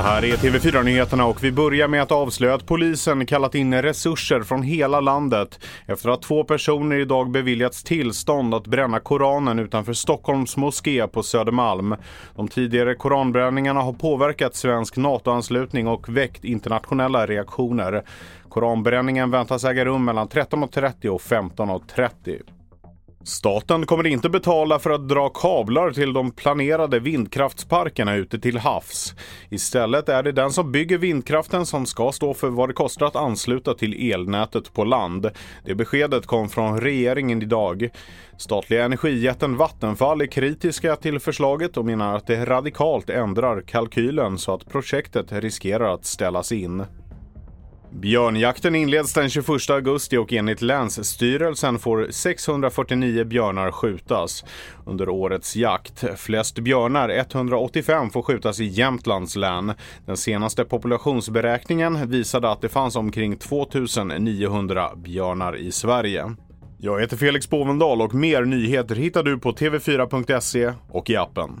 Det här är TV4-nyheterna och vi börjar med att avslöja att polisen kallat in resurser från hela landet efter att två personer idag beviljats tillstånd att bränna Koranen utanför Stockholms moské på Södermalm. De tidigare koranbränningarna har påverkat svensk NATO-anslutning och väckt internationella reaktioner. Koranbränningen väntas äga rum mellan 13.30 och 15.30. Staten kommer inte betala för att dra kablar till de planerade vindkraftsparkerna ute till havs. Istället är det den som bygger vindkraften som ska stå för vad det kostar att ansluta till elnätet på land. Det beskedet kom från regeringen idag. Statliga energijätten Vattenfall är kritiska till förslaget och menar att det radikalt ändrar kalkylen så att projektet riskerar att ställas in. Björnjakten inleds den 21 augusti och enligt Länsstyrelsen får 649 björnar skjutas under årets jakt. Flest björnar, 185, får skjutas i Jämtlands län. Den senaste populationsberäkningen visade att det fanns omkring 2900 björnar i Sverige. Jag heter Felix Bovendal och mer nyheter hittar du på tv4.se och i appen.